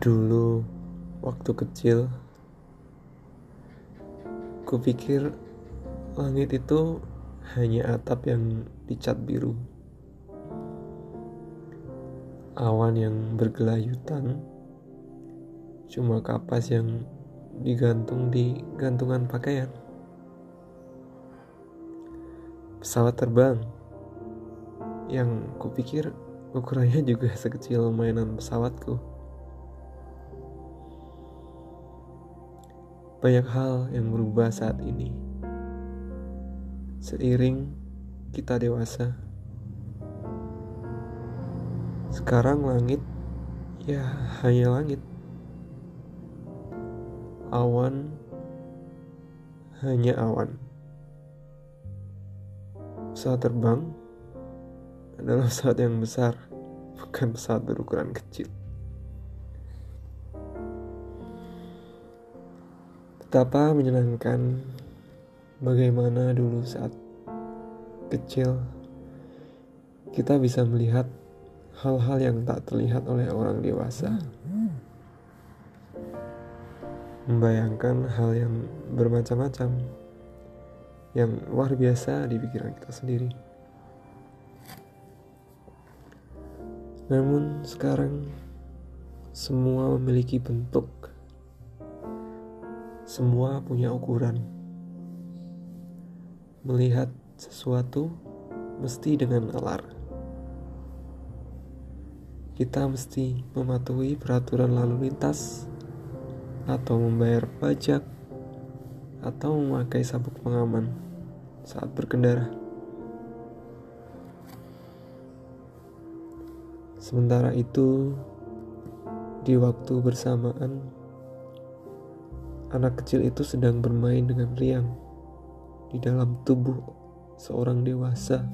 Dulu, waktu kecil, kupikir langit itu hanya atap yang dicat biru. Awan yang bergelayutan, cuma kapas yang digantung di gantungan pakaian. Pesawat terbang yang kupikir ukurannya juga sekecil mainan pesawatku. Banyak hal yang berubah saat ini. Seiring kita dewasa. Sekarang langit ya hanya langit. Awan hanya awan. Pesawat terbang adalah pesawat yang besar, bukan pesawat berukuran kecil. Betapa menyenangkan bagaimana dulu saat kecil kita bisa melihat hal-hal yang tak terlihat oleh orang dewasa. Membayangkan hal yang bermacam-macam yang luar biasa di pikiran kita sendiri. Namun sekarang semua memiliki bentuk semua punya ukuran. Melihat sesuatu mesti dengan nalar. Kita mesti mematuhi peraturan lalu lintas atau membayar pajak atau memakai sabuk pengaman saat berkendara. Sementara itu, di waktu bersamaan Anak kecil itu sedang bermain dengan riang di dalam tubuh seorang dewasa.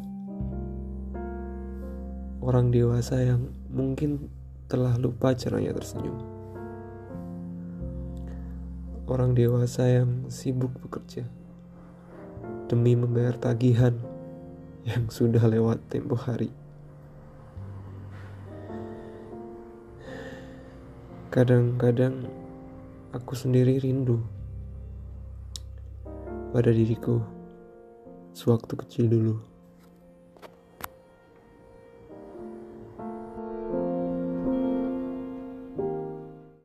Orang dewasa yang mungkin telah lupa caranya tersenyum. Orang dewasa yang sibuk bekerja demi membayar tagihan yang sudah lewat tempo hari. Kadang-kadang aku sendiri rindu pada diriku sewaktu kecil dulu.